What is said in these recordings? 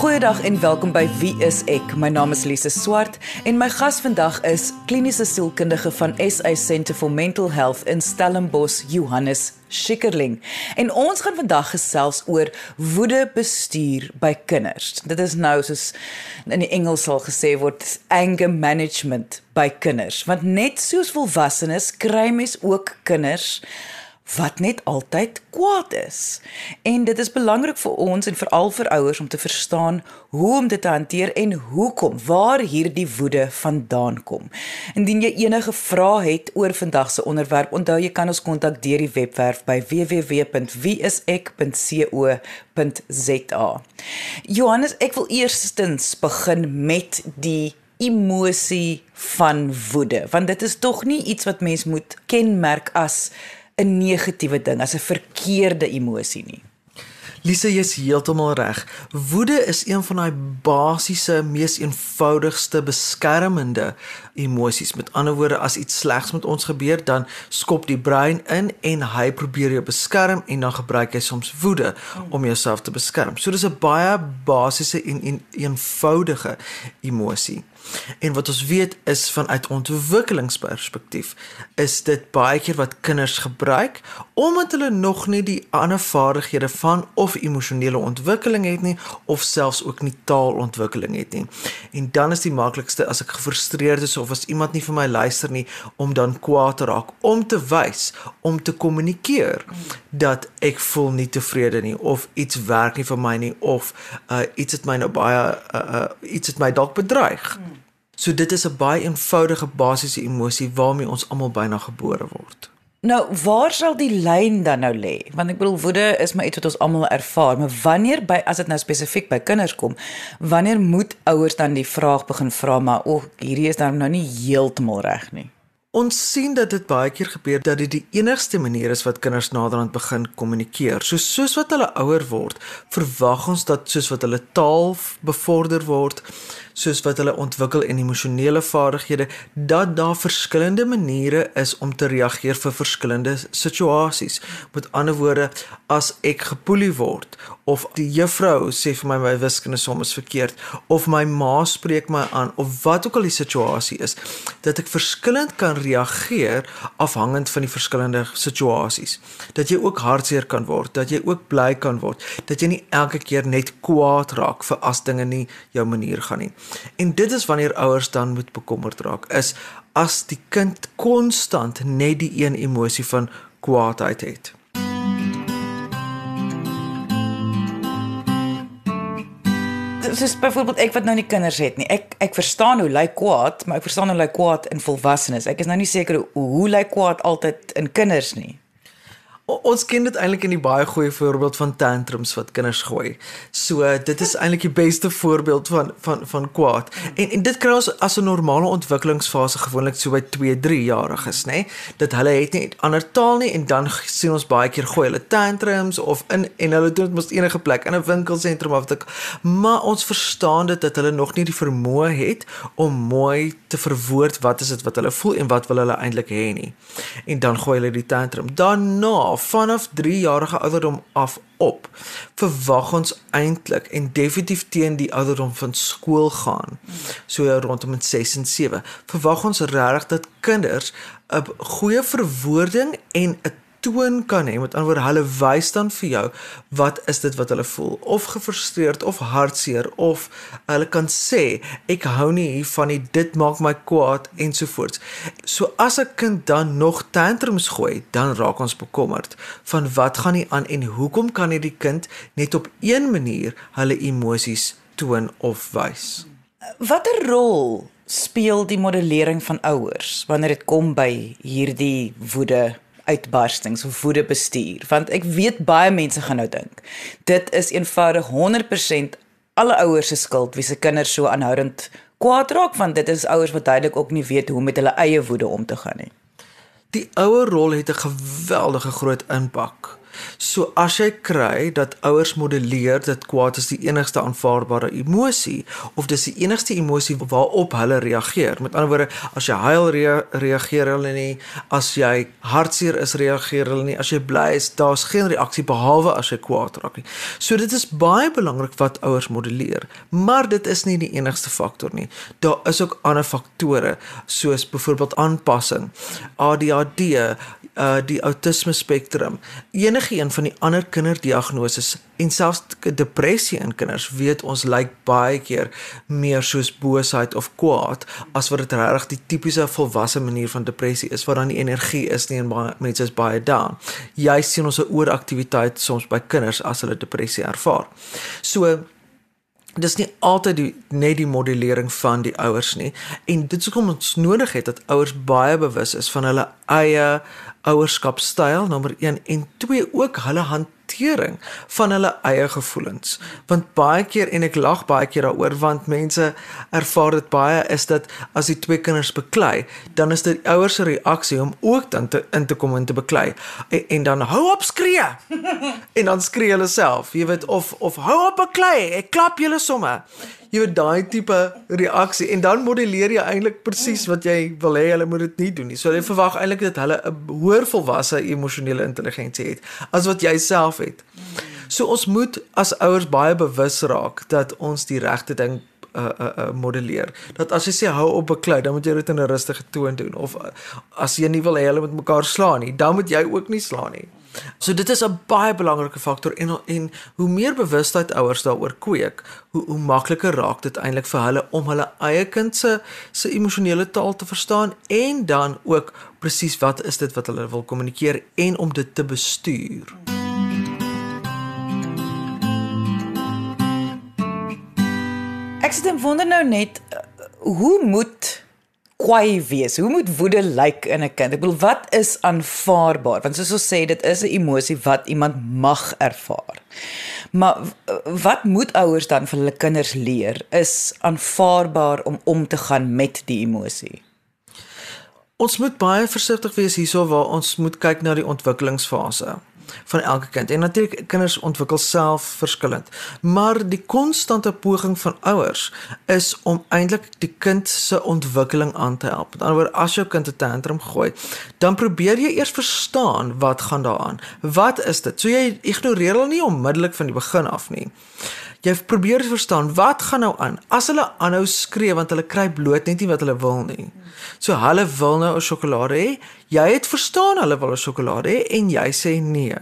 Goeiedag en welkom by Wie is ek? My naam is Lise Swart en my gas vandag is kliniese sielkundige van SA Centre for Mental Health in Stellenbosch, Johannes Schikkerling. En ons gaan vandag gesels oor woede bestuur by kinders. Dit is nou soos in die Engels sal gesê word anger management by kinders. Want net soos volwassenes kry mens ook kinders wat net altyd kwaad is. En dit is belangrik vir ons en veral vir ouers om te verstaan hoe om dit te hanteer en hoekom waar hierdie woede vandaan kom. Indien jy enige vrae het oor vandag se onderwerp, onthou jy kan ons kontak deur die webwerf by www.wieisek.co.za. Johannes, ek wil eerstens begin met die emosie van woede, want dit is tog nie iets wat mens moet kenmerk as 'n negatiewe ding, as 'n verkeerde emosie nie. Lise, jy's heeltemal reg. Woede is een van daai basiese, mees eenvoudigste beskermende emosies. Met ander woorde, as iets slegs met ons gebeur, dan skop die brein in en hy probeer jou beskerm en dan gebruik hy soms woede om jouself te beskerm. So dis 'n baie basiese en, en eenvoudige emosie. En wat ons weet is vanuit ontwikkelingsperspektief is dit baie keer wat kinders gebruik omdat hulle nog nie die ander vaardighede van of emosionele ontwikkeling het nie of selfs ook nie taalontwikkeling het nie. En dan is die maklikste as ek gefrustreerd is of as iemand nie vir my luister nie om dan kwaad te raak om te wys om te kommunikeer dat ek voel nie tevrede nie of iets werk nie vir my nie of uh, iets het my nou baie uh, uh, iets het my dalk bedreig. Hmm. So dit is 'n baie eenvoudige basiese emosie waarmee ons almal byna gebore word. Nou, waar sal die lyn dan nou lê? Want ek bedoel woede is maar iets wat ons almal ervaar, maar wanneer by as dit nou spesifiek by kinders kom, wanneer moet ouers dan die vraag begin vra maar o, hierdie is dan nou nie heeltemal reg nie. Ons sien dat dit baie keer gebeur dat dit die enigste manier is wat kinders naderhand begin kommunikeer. So soos wat hulle ouer word, verwag ons dat soos wat hulle taal bevorder word, soos wat hulle ontwikkel en emosionele vaardighede dat daar verskillende maniere is om te reageer vir verskillende situasies. Met ander woorde, as ek gepoelie word of die juffrou sê vir my my wiskunde som is verkeerd of my ma spreek my aan of wat ook al die situasie is, dat ek verskillend kan reageer afhangend van die verskillende situasies. Dat jy ook hartseer kan word, dat jy ook bly kan word, dat jy nie elke keer net kwaad raak vir as dinge nie jou manier gaan nie. En dit is wanneer ouers dan moet bekommerd raak is as die kind konstant net die een emosie van kwaadheid het. Soos byvoorbeeld ek wat nou nie kinders het nie. Ek ek verstaan hoe lyk kwaad, maar ek verstaan hoe lyk kwaad in volwassenes. Ek is nou nie seker hoe, lyk kwaad altyd in kinders nie. Ons ken dit eintlik in die baie goeie voorbeeld van tantrums wat kinders gooi. So dit is eintlik die beste voorbeeld van van van kwaad. En en dit kry ons as 'n normale ontwikkelingsfase gewoonlik so by 2, 3 jariges, nê? Dat hulle het nie ander taal nie en dan sien ons baie keer gooi hulle tantrums of in en hulle doen dit mos enige plek in 'n winkelsentrum of dit maar ons verstaan dit dat hulle nog nie die vermoë het om mooi te verwoord wat is dit wat hulle voel en wat wil hulle eintlik hê nie. En dan gooi hulle die tantrum. Daarna vanaf 3 jarige ouderdom af op verwag ons eintlik en definitief teen die ouderdom van skool gaan so rondom 6 en 7 verwag ons regtig dat kinders 'n goeie verwoording en 'n toon kan hê. Met ander woorde, hulle wys dan vir jou wat is dit wat hulle voel of gefrustreerd of hartseer of hulle kan sê ek hou nie hiervan nie, dit maak my kwaad ensovoorts. So as 'n kind dan nog tantrums gooi, dan raak ons bekommerd van wat gaan nie aan en hoekom kan nie die kind net op een manier hulle emosies toon of wys? Watter rol speel die modellering van ouers wanneer dit kom by hierdie woede uitbarstings of woede bestuur. Want ek weet baie mense gaan nou dink dit is eenvoudig 100% alle ouers se skuld wie se kinders so aanhoudend kwaad raak want dit is ouers wat duidelik ook nie weet hoe met hulle eie woede om te gaan nie. Die ouer rol het 'n geweldige groot impak So as jy kry dat ouers modelleer dat kwaad is die enigste aanvaarbare emosie of dis die enigste emosie waarop hulle reageer. Met ander woorde, as jy huil rea reageer hulle nie, as jy hartseer is reageer hulle nie, as jy bly is, daar's geen reaksie behalwe as jy kwaad raak nie. So dit is baie belangrik wat ouers modelleer, maar dit is nie die enigste faktor nie. Daar is ook ander faktore soos byvoorbeeld aanpassing, ADHD, uh die autisme spektrum. Enige een van die ander kinderdiagnoses en selfs depressie in kinders weet ons lyk baie keer meer soos boosheid of kwaad as wat dit regtig die tipiese volwasse manier van depressie is waar dan die energie is nie en baie mense is baie down. Jy sien ons 'n ooraktiwiteit soms by kinders as hulle depressie ervaar. So dis nie altyd die net die modellering van die ouers nie en dit is hoekom ons nodig het dat ouers baie bewus is van hulle eie ouerskapstyl nommer 1 en 2 ook hulle hantering van hulle eie gevoelens. Want baie keer en ek lag baie keer daaroor want mense ervaar dit baie is dat as die twee kinders beklei, dan is dit die ouers se reaksie om ook dan te in te kom en te beklei en, en dan hou op skree. en dan skree hulle self, jy weet of of hou op beklei, ek klap julle somme jy weet daai tipe reaksie en dan modelleer jy eintlik presies wat jy wil hê hulle moet dit nie doen nie. So jy verwag eintlik dat hulle 'n hoër volwasse emosionele intelligensie het as wat jy self het. So ons moet as ouers baie bewus raak dat ons die regte ding uh uh, uh modelleer. Dat as jy sê hou op beklei, dan moet jy dit in 'n rustige toon doen of uh, as jy nie wil hê hulle moet mekaar slaan nie, dan moet jy ook nie slaan nie. So dit is 'n baie belangrike faktor en en hoe meer bewustheid ouers daaroor kweek, hoe hoe makliker raak dit eintlik vir hulle om hulle eie kind se se emosionele taal te verstaan en dan ook presies wat is dit wat hulle wil kommunikeer en om dit te bestuur. Ek sit en wonder nou net hoe moet kwaai wees? Hoe moet woede lyk in 'n kind? Ek bedoel, wat is aanvaarbaar? Want soos ons sê, dit is 'n emosie wat iemand mag ervaar. Maar wat moet ouers dan vir hulle kinders leer is aanvaarbaar om om te gaan met die emosie? Ons moet baie versigtig wees hierso waar ons moet kyk na die ontwikkelingsfase van elke kind. En natuurlik kinders ontwikkel self verskillend. Maar die konstante poging van ouers is om eintlik die kind se ontwikkeling aan te help. Met ander woorde, as jou kind 'n tantrum gooi, dan probeer jy eers verstaan wat gaan daaraan. Wat is dit? So jy ignoreer hulle nie onmiddellik van die begin af nie. Jy probeer verstaan wat gaan nou aan. As hulle aanhou skree want hulle kry bloot net nie wat hulle wil nie. So hulle wil nou 'n sjokolade hê. Jy het verstaan hulle wil 'n sjokolade hê en jy sê nee.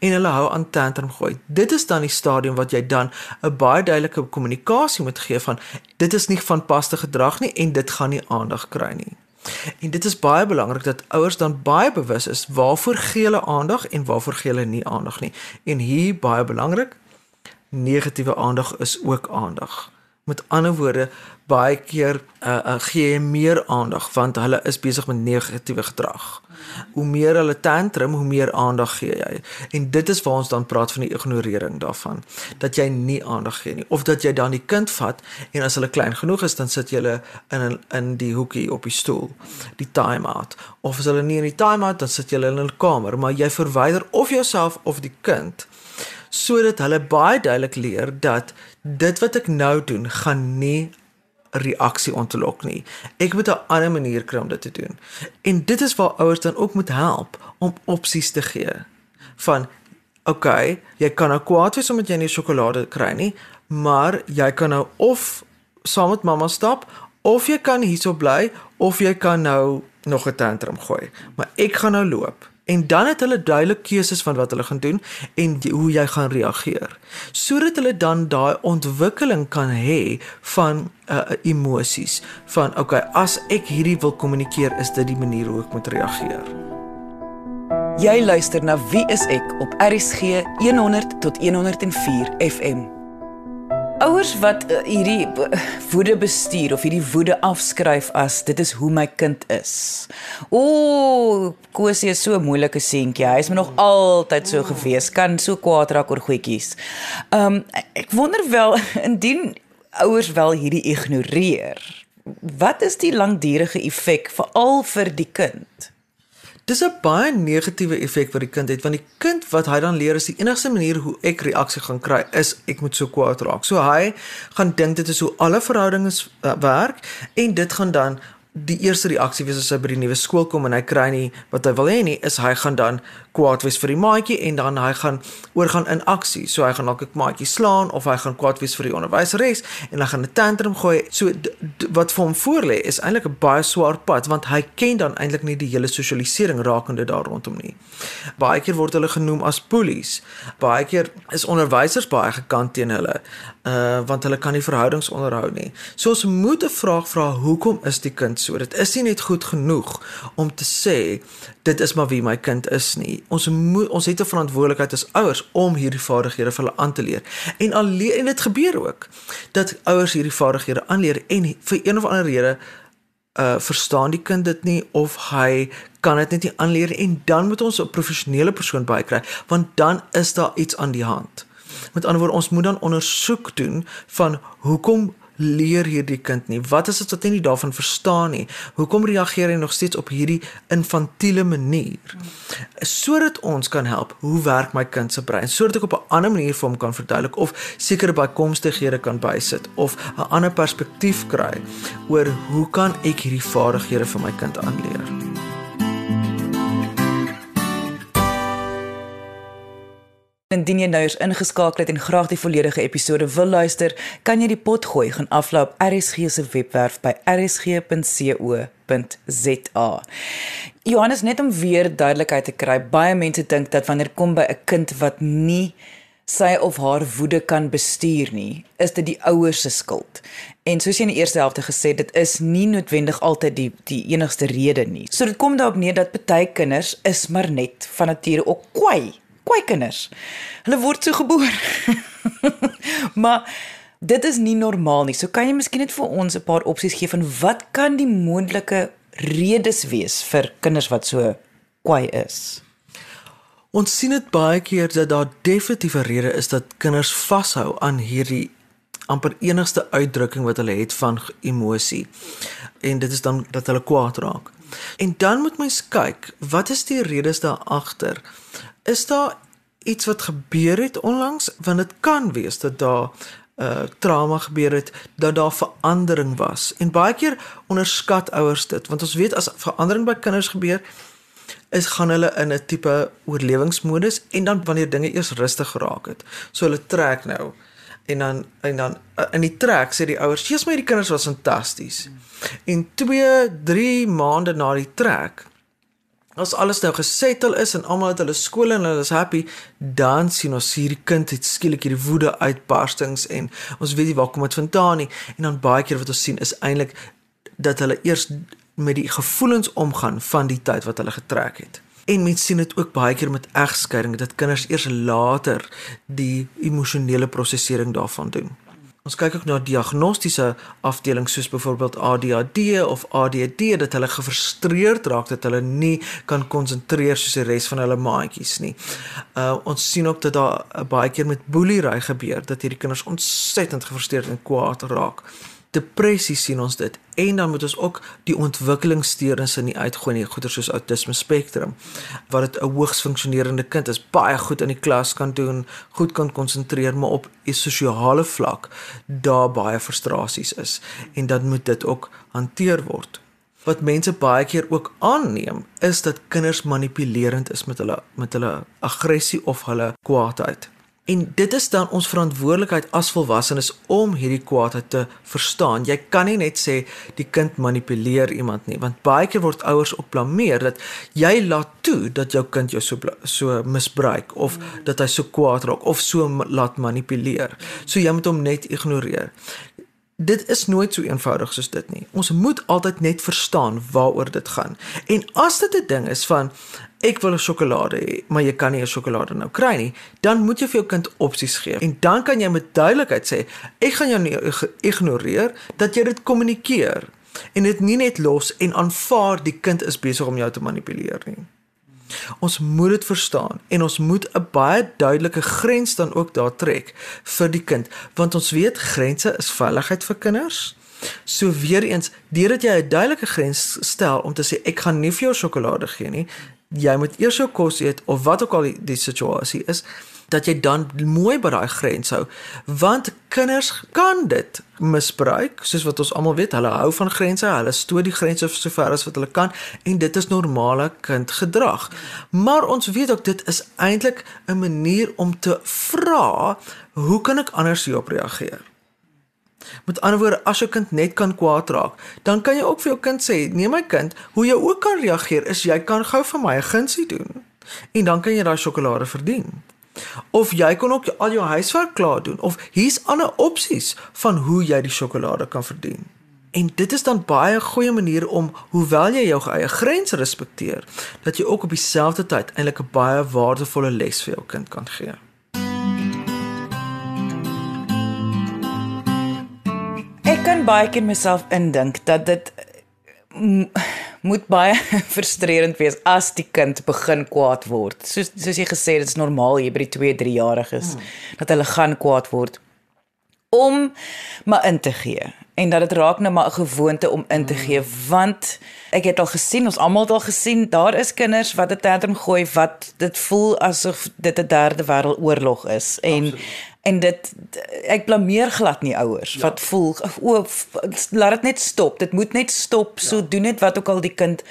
En hulle hou aan tantrum gooi. Dit is dan die stadium wat jy dan 'n baie duidelike kommunikasie moet gee van dit is nie van paste gedrag nie en dit gaan nie aandag kry nie. En dit is baie belangrik dat ouers dan baie bewus is waarvoor gee hulle aandag en waarvoor gee hulle nie aandag nie. En hier baie belangrik, negatiewe aandag is ook aandag. Met ander woorde, baie keer uh, uh, gee jy meer aandag want hulle is besig met negatiewe gedrag. Hoe meer hulle tantrum, hoe meer aandag gee jy. En dit is waar ons dan praat van die ignorering daarvan, dat jy nie aandag gee nie of dat jy dan die kind vat en as hulle klein genoeg is dan sit jy hulle in in die hoekie op die stoel, die time out. Of as hulle nie in die time out dan sit jy hulle in 'n kamer, maar jy verwyder of jouself of die kind sodat hulle baie duidelik leer dat dit wat ek nou doen gaan nie reaksie ontlok nie. Ek moet 'n ander manier kry om dit te doen. En dit is waar ouers dan ook moet help om opsies te gee. Van oké, okay, jy kan nou kwaad wees omdat jy nie sjokolade kry nie, maar jy kan nou of saam met mamma stap of jy kan hierso bly of jy kan nou nog 'n tantrum gooi. Maar ek gaan nou loop en dan het hulle duidelik keuses van wat hulle gaan doen en die, hoe jy gaan reageer. Sodat hulle dan daai ontwikkeling kan hê van uh, emosies van okay as ek hierdie wil kommunikeer is dit die manier hoe ek moet reageer. Jy luister na Wie is ek op RCG 100 tot 104 FM Ouers wat uh, hierdie uh, woede bestuur of hierdie woede afskryf as dit is hoe my kind is. O, Kosie is so 'n moeilike seentjie. Hy is nog altyd so gewees. Kan so kwaad raak oor goedjies. Um ek wonder wel indien ouers wel hierdie ignoreer. Wat is die langdurige effek veral vir die kind? Dis 'n baie negatiewe effek wat die kind het want die kind wat hy dan leer is die enigste manier hoe ek reaksie gaan kry is ek moet so kwaad raak. So hy gaan dink dit is hoe alle verhoudings uh, werk en dit gaan dan die eerste reaksie wees as hy by die nuwe skool kom en hy kry nie wat hy wil hê nie, is hy gaan dan kwaad wees vir die maatjie en dan hy gaan oorgaan in aksie. So hy gaan dalk 'n maatjie slaan of hy gaan kwaad wees vir die onderwyseres en hy gaan 'n tantrum gooi. So wat vir hom voorlê is eintlik 'n baie swaar pad want hy ken dan eintlik nie die hele sosialisering rakende daar rondom nie. Baie keer word hulle genoem as bullies. Baie keer is onderwysers baie gekant teen hulle uh want hulle kan nie verhoudings onderhou nie. So ons moet 'n vraag vra, hoekom is die kind so? Dit is nie net goed genoeg om te sê dit is maar wie my kind is nie. Ons moet ons het 'n verantwoordelikheid as ouers om hierdie vaardighede vir hulle aan te leer. En al en dit gebeur ook dat ouers hierdie vaardighede aanleer en vir een of ander rede uh verstaan die kind dit nie of hy kan dit net nie aanleer en dan moet ons 'n professionele persoon bykry want dan is daar iets aan die hand. Met ander woorde, ons moet dan ondersoek doen van hoekom leer hierdie kind nie? Wat is dit wat hy nie daarvan verstaan nie? Hoekom reageer hy nog steeds op hierdie infantiele manier? Sodat ons kan help, hoe werk my kind se brein? Sodat ek op 'n ander manier vir hom kan verduidelik of sekere bykomstighede kan bysit of 'n ander perspektief kry oor hoe kan ek hierdie vaardighede vir my kind aanleer? Indien jy nou eens ingeskakel het en graag die volledige episode wil luister, kan jy die pot gooi gaan aflaai op RSG se webwerf by rsg.co.za. Johannes net om weer duidelikheid te kry, baie mense dink dat wanneer kom by 'n kind wat nie sy of haar woede kan bestuur nie, is dit die ouers se skuld. En soos jy in die eerste helfte gesê, dit is nie noodwendig altyd die die enigste rede nie. So dit kom daarop neer dat baie kinders is maar net van nature ook kwai kwai kinders. Hulle word so gebore. maar dit is nie normaal nie. So kan jy miskien net vir ons 'n paar opsies gee van wat kan die moontlike redes wees vir kinders wat so kwai is? Ons sien dit baie keer dat daar definitief 'n rede is dat kinders vashou aan hierdie amper enigste uitdrukking wat hulle het van emosie. En dit is dan dat hulle kwaad raak. En dan moet mens kyk, wat is die redes daar agter? Is daar iets wat gebeur het onlangs want dit kan wees dat daar uh, trauma gebeur het dat daar verandering was en baie keer onderskat ouers dit want ons weet as verandering by kinders gebeur is gaan hulle in 'n tipe oorlewingsmodus en dan wanneer dinge eers rustig geraak het so hulle trek nou en dan en dan in die trek sê die ouers Jesus my die kinders was fantasties en 2 3 maande na die trek as alles nou gesettel is en almal het hulle skole en hulle is happy, dan sien ons hierdie kind het skielik hierdie woede uitbarstings en ons weet nie waar kom dit vandaan nie. En dan baie keer wat ons sien is eintlik dat hulle eers met die gevoelens omgaan van die tyd wat hulle getrek het. En mens sien dit ook baie keer met egskeiding dat kinders eers later die emosionele prosesering daarvan doen. Ons kyk ook na diagnostiese afdelings soos byvoorbeeld ADHD of ADD dat hulle gefrustreerd raak dat hulle nie kan konsentreer soos die res van hulle maatjies nie. Uh ons sien ook dat daar baie keer met boelery gebeur dat hierdie kinders ontsettend gefrustreerd en kwaad raak depressie sien ons dit. En dan moet ons ook die ontwikkelingssteurings in die uitgooi nie goeie soos autisme spektrum wat dit 'n hoogs funksionerende kind is baie goed in die klas kan doen goed kan konsentreer maar op 'n sosiale vlak daar baie frustrasies is. En dan moet dit ook hanteer word. Wat mense baie keer ook aanneem is dat kinders manipulerend is met hulle met hulle aggressie of hulle kwaadheid En dit is dan ons verantwoordelikheid as volwassenes om hierdie kwaadheid te verstaan. Jy kan nie net sê die kind manipuleer iemand nie, want baie keer word ouers ook blameer dat jy laat toe dat jou kind jou so so misbruik of dat hy so kwaad raak of so laat manipuleer. So jy moet hom net ignoreer. Dit is nooit so eenvoudig soos dit nie. Ons moet altyd net verstaan waaroor dit gaan. En as dit 'n ding is van ek wil 'n sjokolade hê, maar jy kan nie 'n sjokolade nou kry nie, dan moet jy vir jou kind opsies gee. En dan kan jy met duidelikheid sê, ek gaan jou nie ignoreer dat jy dit kommunikeer en dit nie net los en aanvaar die kind is besig om jou te manipuleer nie. Ons moet dit verstaan en ons moet 'n baie duidelike grens dan ook daar trek vir die kind, want ons weet grense is veiligheid vir kinders. So weer eens, deurdat jy 'n duidelike grens stel om te sê ek gaan nie vir jou sjokolade gee nie, jy moet eers jou kos eet of wat ook al die, die situasie is dat jy dan mooi by daai grens hou want kinders kan dit misbruik soos wat ons almal weet hulle hou van grense hulle stoot die grense so ver as wat hulle kan en dit is normale kindgedrag maar ons weet ook dit is eintlik 'n manier om te vra hoe kan ek anders hierop reageer Met ander woorde, as jou kind net kan kwaad raak, dan kan jy ook vir jou kind sê, "Nee my kind, hoe jy ook kan reageer is jy kan gou vir my 'n gunsie doen." En dan kan jy daai sjokolade verdien. Of jy kan ook al jou huiswerk klaar doen of hier's ander opsies van hoe jy die sjokolade kan verdien. En dit is dan baie goeie manier om hoewel jy jou eie grense respekteer, dat jy ook op dieselfde tyd eintlik 'n baie waardevolle les vir jou kind kan gee. Ek kan baie keer myself indink dat dit moet baie frustrerend wees as die kind begin kwaad word. Soos soos jy gesê dit is normaal hier by die 2, 3 jariges hmm. dat hulle gaan kwaad word om maar in te gee. En dat dit raak nou maar 'n gewoonte om in te gee want ek het al gesien, ons almal het al gesien, daar is kinders wat 'n tantrum gooi wat dit voel asof dit 'n derde wêreldoorlog is en Absoluut en dit ek blameer glad nie ouers ja. wat voel o laat dit net stop dit moet net stop ja. so doen net wat ook al die kind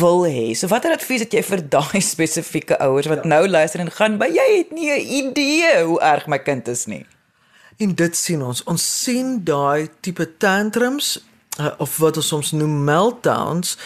wil hê so watter advies het jy vir daai spesifieke ouers wat ja. nou luister en gaan by jy het nie 'n idee hoe erg my kind is nie en dit sien ons ons sien daai tipe tantrums uh, of wat ons soms noem meltdowns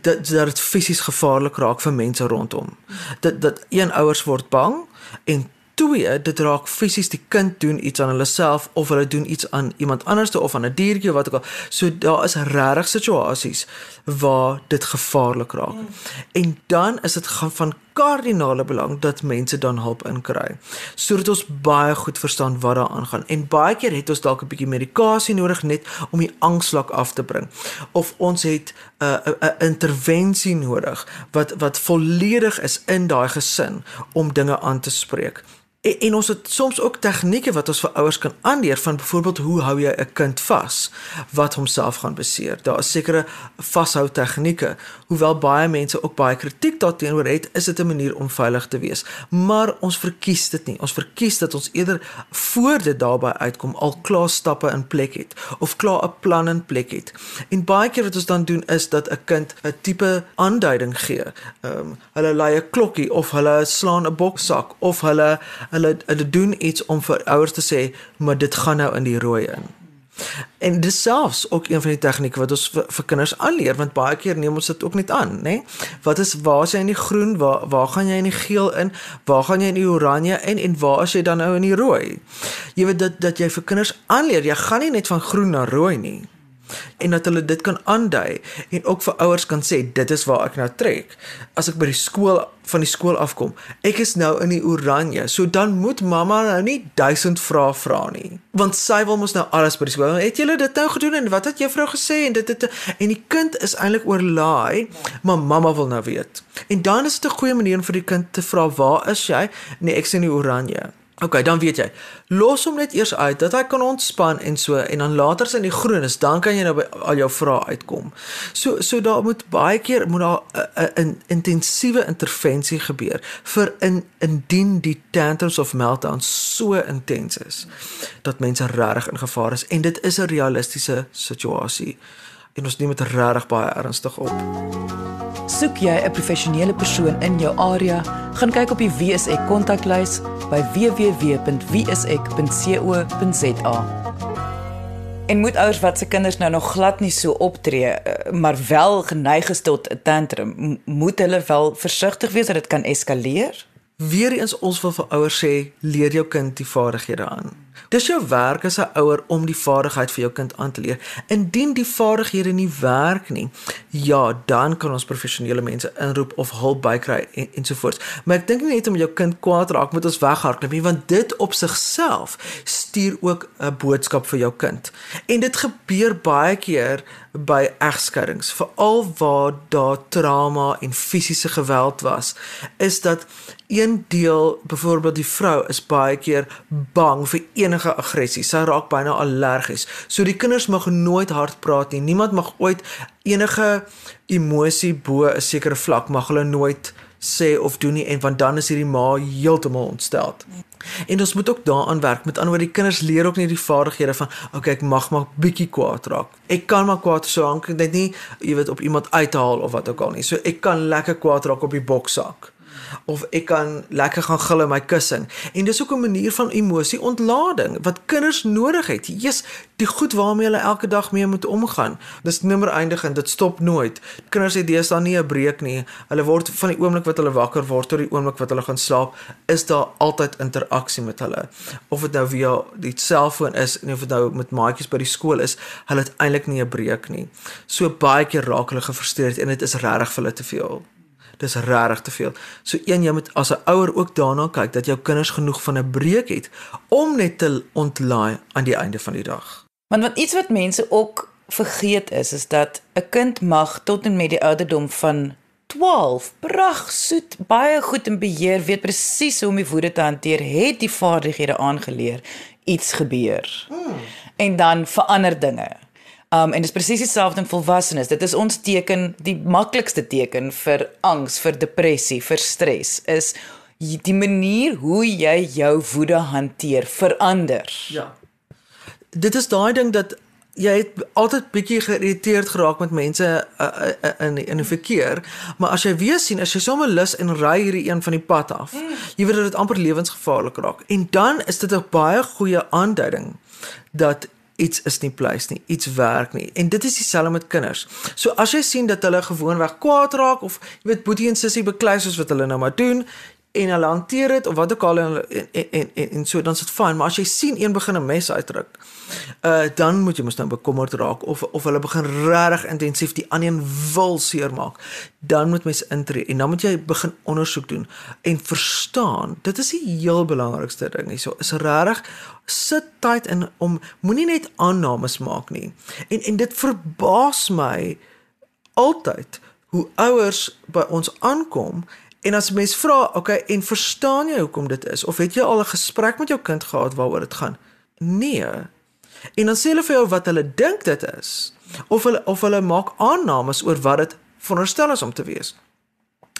dat dit fisies gevaarlik raak vir mense rondom dat dat een ouers word bang en Twee, dit raak fisies die kind doen iets aan hulle self of hulle doen iets aan iemand anderste of aan 'n diertjie wat ook al. So daar is regtig situasies waar dit gevaarlik raak. Mm. En dan is dit van kardinale belang dat mense dan hulp inkry. Sodat ons baie goed verstaan wat daar aangaan. En baie keer het ons dalk 'n bietjie medikasie nodig net om die angslak af te bring. Of ons het 'n uh, 'n uh, uh, intervensie nodig wat wat volledig is in daai gesin om dinge aan te spreek. En, en ons het soms ook tegnieke wat ons vir ouers kan aanleer van byvoorbeeld hoe hou jy 'n kind vas wat homself gaan beseer. Daar is sekere vashou tegnieke. Hoewel baie mense ook baie kritiek daarteenoor het, is dit 'n manier om veilig te wees. Maar ons verkies dit nie. Ons verkies dat ons eerder voor dit daarby uitkom al klaar stappe in plek het of klaar 'n plan in plek het. En baie keer wat ons dan doen is dat 'n kind 'n tipe aanduiding gee. Ehm um, hulle lei 'n klokkie of hulle slaan 'n boksak of hulle hulle hulle doen iets om vir ouers te sê maar dit gaan nou in die rooi in. En dis selfs ook een van die tegnieke wat ons vir, vir kinders aanleer want baie keer neem ons dit ook net aan, nê? Wat is waar is jy in die groen? Waar waar gaan jy in die geel in? Waar gaan jy in die oranje in en waar is jy dan nou in die rooi? Jy weet dat dat jy vir kinders aanleer, jy gaan nie net van groen na rooi nie en dat hulle dit kan aandui en ook vir ouers kan sê dit is waar ek nou trek. As ek by die skool van die skool afkom ek is nou in die oranje. So dan moet mamma nou nie duisend vrae vra nie want sy wil mos nou alles by die skool. Het julle dit nou gedoen en wat het juffrou gesê en dit het en die kind is eintlik oorlaai maar mamma wil nou weet. En dan is dit 'n goeie manier vir die kind te vra waar is jy? Nee ek sien die oranje OK, dan weet jy. Los hom net eers uit dat hy kan ontspan en so en dan later sien die groen is, dan kan jy nou by al jou vrae uitkom. So so daar moet baie keer moet daar 'n intensiewe intervensie gebeur vir in indien die tantrums of meltdowns so intens is dat mense regtig in gevaar is en dit is 'n realistiese situasie en ons neem dit regtig baie ernstig op. Soek jy 'n professionele persoon in jou area, gaan kyk op die WSE kontaklys by www.wsek.co.za. En moet ouers wat se kinders nou nog glad nie so optree, eh, maar wel geneig is tot 'n tantrum, moet hulle wel versigtig wees dat dit kan eskaleer? Weereens ons wil vir ouers sê, leer jou kind die vaardighede aan. Dis jou werk as 'n ouer om die vaardigheid vir jou kind aan te leer. Indien die vaardighede nie werk nie, ja, dan kan ons professionele mense inroep of hulp bykry en ensovoorts. Maar ek dink nie net om jou kind kwaad raak moet ons weghardloop nie, want dit op sigself stuur ook 'n boodskap vir jou kind. En dit gebeur baie keer by egskeidings, veral waar daar trauma en fisiese geweld was, is dat een deel, byvoorbeeld die vrou, is baie keer bang vir enige aggressie. Sy raak byna allergies. So die kinders mag nooit hard praat nie. Niemand mag ooit enige emosie bo 'n sekere vlak mag hulle nooit sê of doen nie en want dan is hierdie ma heeltemal ontstel. En ons moet ook daaraan werk. Met ander woorde, die kinders leer ook nie die vaardighede van okay, ek mag maar bietjie kwaad raak. Ek kan maar kwaad so hank net nie jy weet op iemand uithaal of wat ook al nie. So ek kan lekker kwaad raak op die boksak of ek kan lekker gaan gil in my kussing. En dis ook 'n manier van emosie ontlading wat kinders nodig het. Jesus, die goed waarmee hulle elke dag mee moet omgaan. Dis nimmer eindig en dit stop nooit. Kinders het deesdae nie 'n breek nie. Hulle word van die oomblik wat hulle wakker word tot die oomblik wat hulle gaan slaap, is daar altyd interaksie met hulle. Of dit nou via die selfoon is en of dit nou met maatjies by die skool is, hulle het eintlik nie 'n breek nie. So baie keer raak hulle gefrustreerd en dit is regtig vir hulle te veel. Dis regtig te veel. So een jy moet as 'n ouer ook daarna kyk dat jou kinders genoeg van 'n breek het om net te ontlaai aan die einde van die dag. Want wat iets wat mense ook vergeet is is dat 'n kind mag tot en met die ouderdom van 12 prag soet baie goed in beheer weet presies hoe om die woede te hanteer het die vaardighede aangeleer iets gebeur hmm. en dan verander dinge Um en dit is presies dieselfde in volwassenes. Dit is ons teken, die maklikste teken vir angs, vir depressie, vir stres is die manier hoe jy jou woede hanteer verander. Ja. Dit is daai ding dat jy het altyd bietjie geïrriteerd geraak met mense uh, uh, in in 'n verkeer, maar as jy weer sien as jy sommer lus en ry hierdie een van die pad af, mm. jy weet dat dit amper lewensgevaarlik raak. En dan is dit 'n baie goeie aanduiding dat iets is nie pleis nie, iets werk nie. En dit is dieselfde met kinders. So as jy sien dat hulle gewoonweg kwaad raak of jy weet boetie en sussie beklei soos wat hulle nou maar doen en hulle hanteer dit of wat ook al en en en, en, en so dan is dit fyn, maar as jy sien een begin 'n mes uitdruk, uh dan moet jy mos nou bekommerd raak of of hulle begin regtig intensief die ander een wil seermaak, dan moet mens intree en dan moet jy begin ondersoek doen en verstaan. Dit is die heel belangrikste ding hierso. Is regtig sit tyd in om moenie net aannames maak nie. En en dit verbaas my altyd hoe ouers by ons aankom en as mens vra, okay, en verstaan jy hoekom dit is of het jy al 'n gesprek met jou kind gehad waaroor dit gaan? Nee. En dan sê hulle vir jou wat hulle dink dit is of hulle of hulle maak aannames oor wat dit veronderstel is om te wees.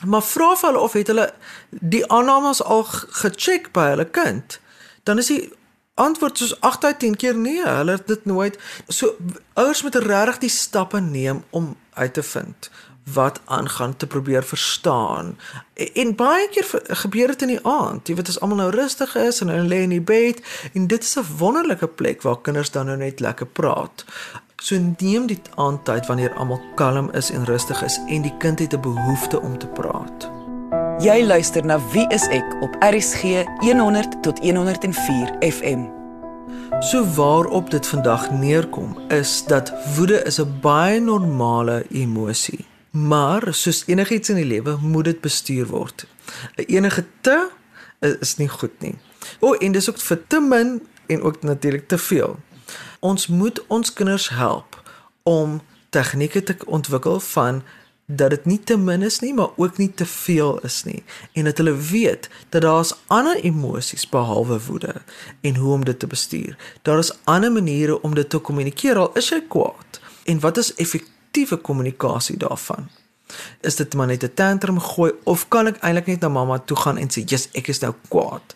Maar vra vir hulle of het hulle die aannames al gecheck by hulle kind? Dan is die antwoord soos 8 uit 10 keer nee, hulle het dit nooit. So ouers moet regtig die stappe neem om uit te vind wat aangaan te probeer verstaan. En, baie keer gebeur dit in die aand. Jy weet as almal nou rustig is en hulle lê in die bed en dit is 'n wonderlike plek waar kinders dan nou net lekker praat. So neem dit aan tyd wanneer almal kalm is en rustig is en die kind het 'n behoefte om te praat. Jy luister na Wie is ek op RCG 100 tot 104 FM. So waarop dit vandag neerkom is dat woede is 'n baie normale emosie. Maar soos enigiets in die lewe moet dit bestuur word. Enige te is nie goed nie. O, en dis ook vir te min en ook natuurlik te veel. Ons moet ons kinders help om tegnieke te ontwikkel van dat dit nie te min is nie, maar ook nie te veel is nie en dat hulle weet dat daar's ander emosies behalwe woede en hoe om dit te bestuur. Daar is ander maniere om dit te kommunikeer al is jy kwaad. En wat is effektiewe kommunikasie daarvan? Is dit maar net 'n tantrum gooi of kan ek eintlik net na mamma toe gaan en sê, "Jesus, ek is nou kwaad."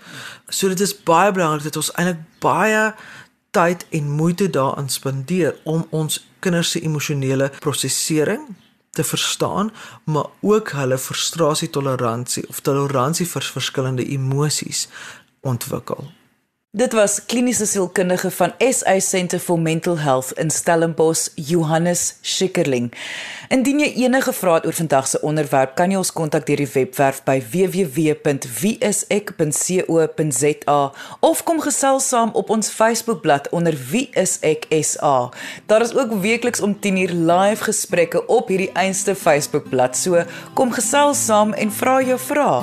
So dit is baie belangrik dat ons eintlik baie tyd en moeite daaraan spandeer om ons kinders se emosionele prosesering te verstaan, maar ook hulle frustrasie toleransie of toleransie vir verskillende emosies ontwikkel. Dit was kliniese sielkundige van SA Centre for Mental Health in Stellenbosch, Johannes Schikkerling. Indien jy enige vrae het oor vandag se onderwerp, kan jy ons kontak deur die webwerf by www.wieisek.co.za of kom gesels saam op ons Facebookblad onder wieiseksa. Daar is ook weekliks om 10uur live gesprekke op hierdie einste Facebookblad. So kom gesels saam en vra jou vrae.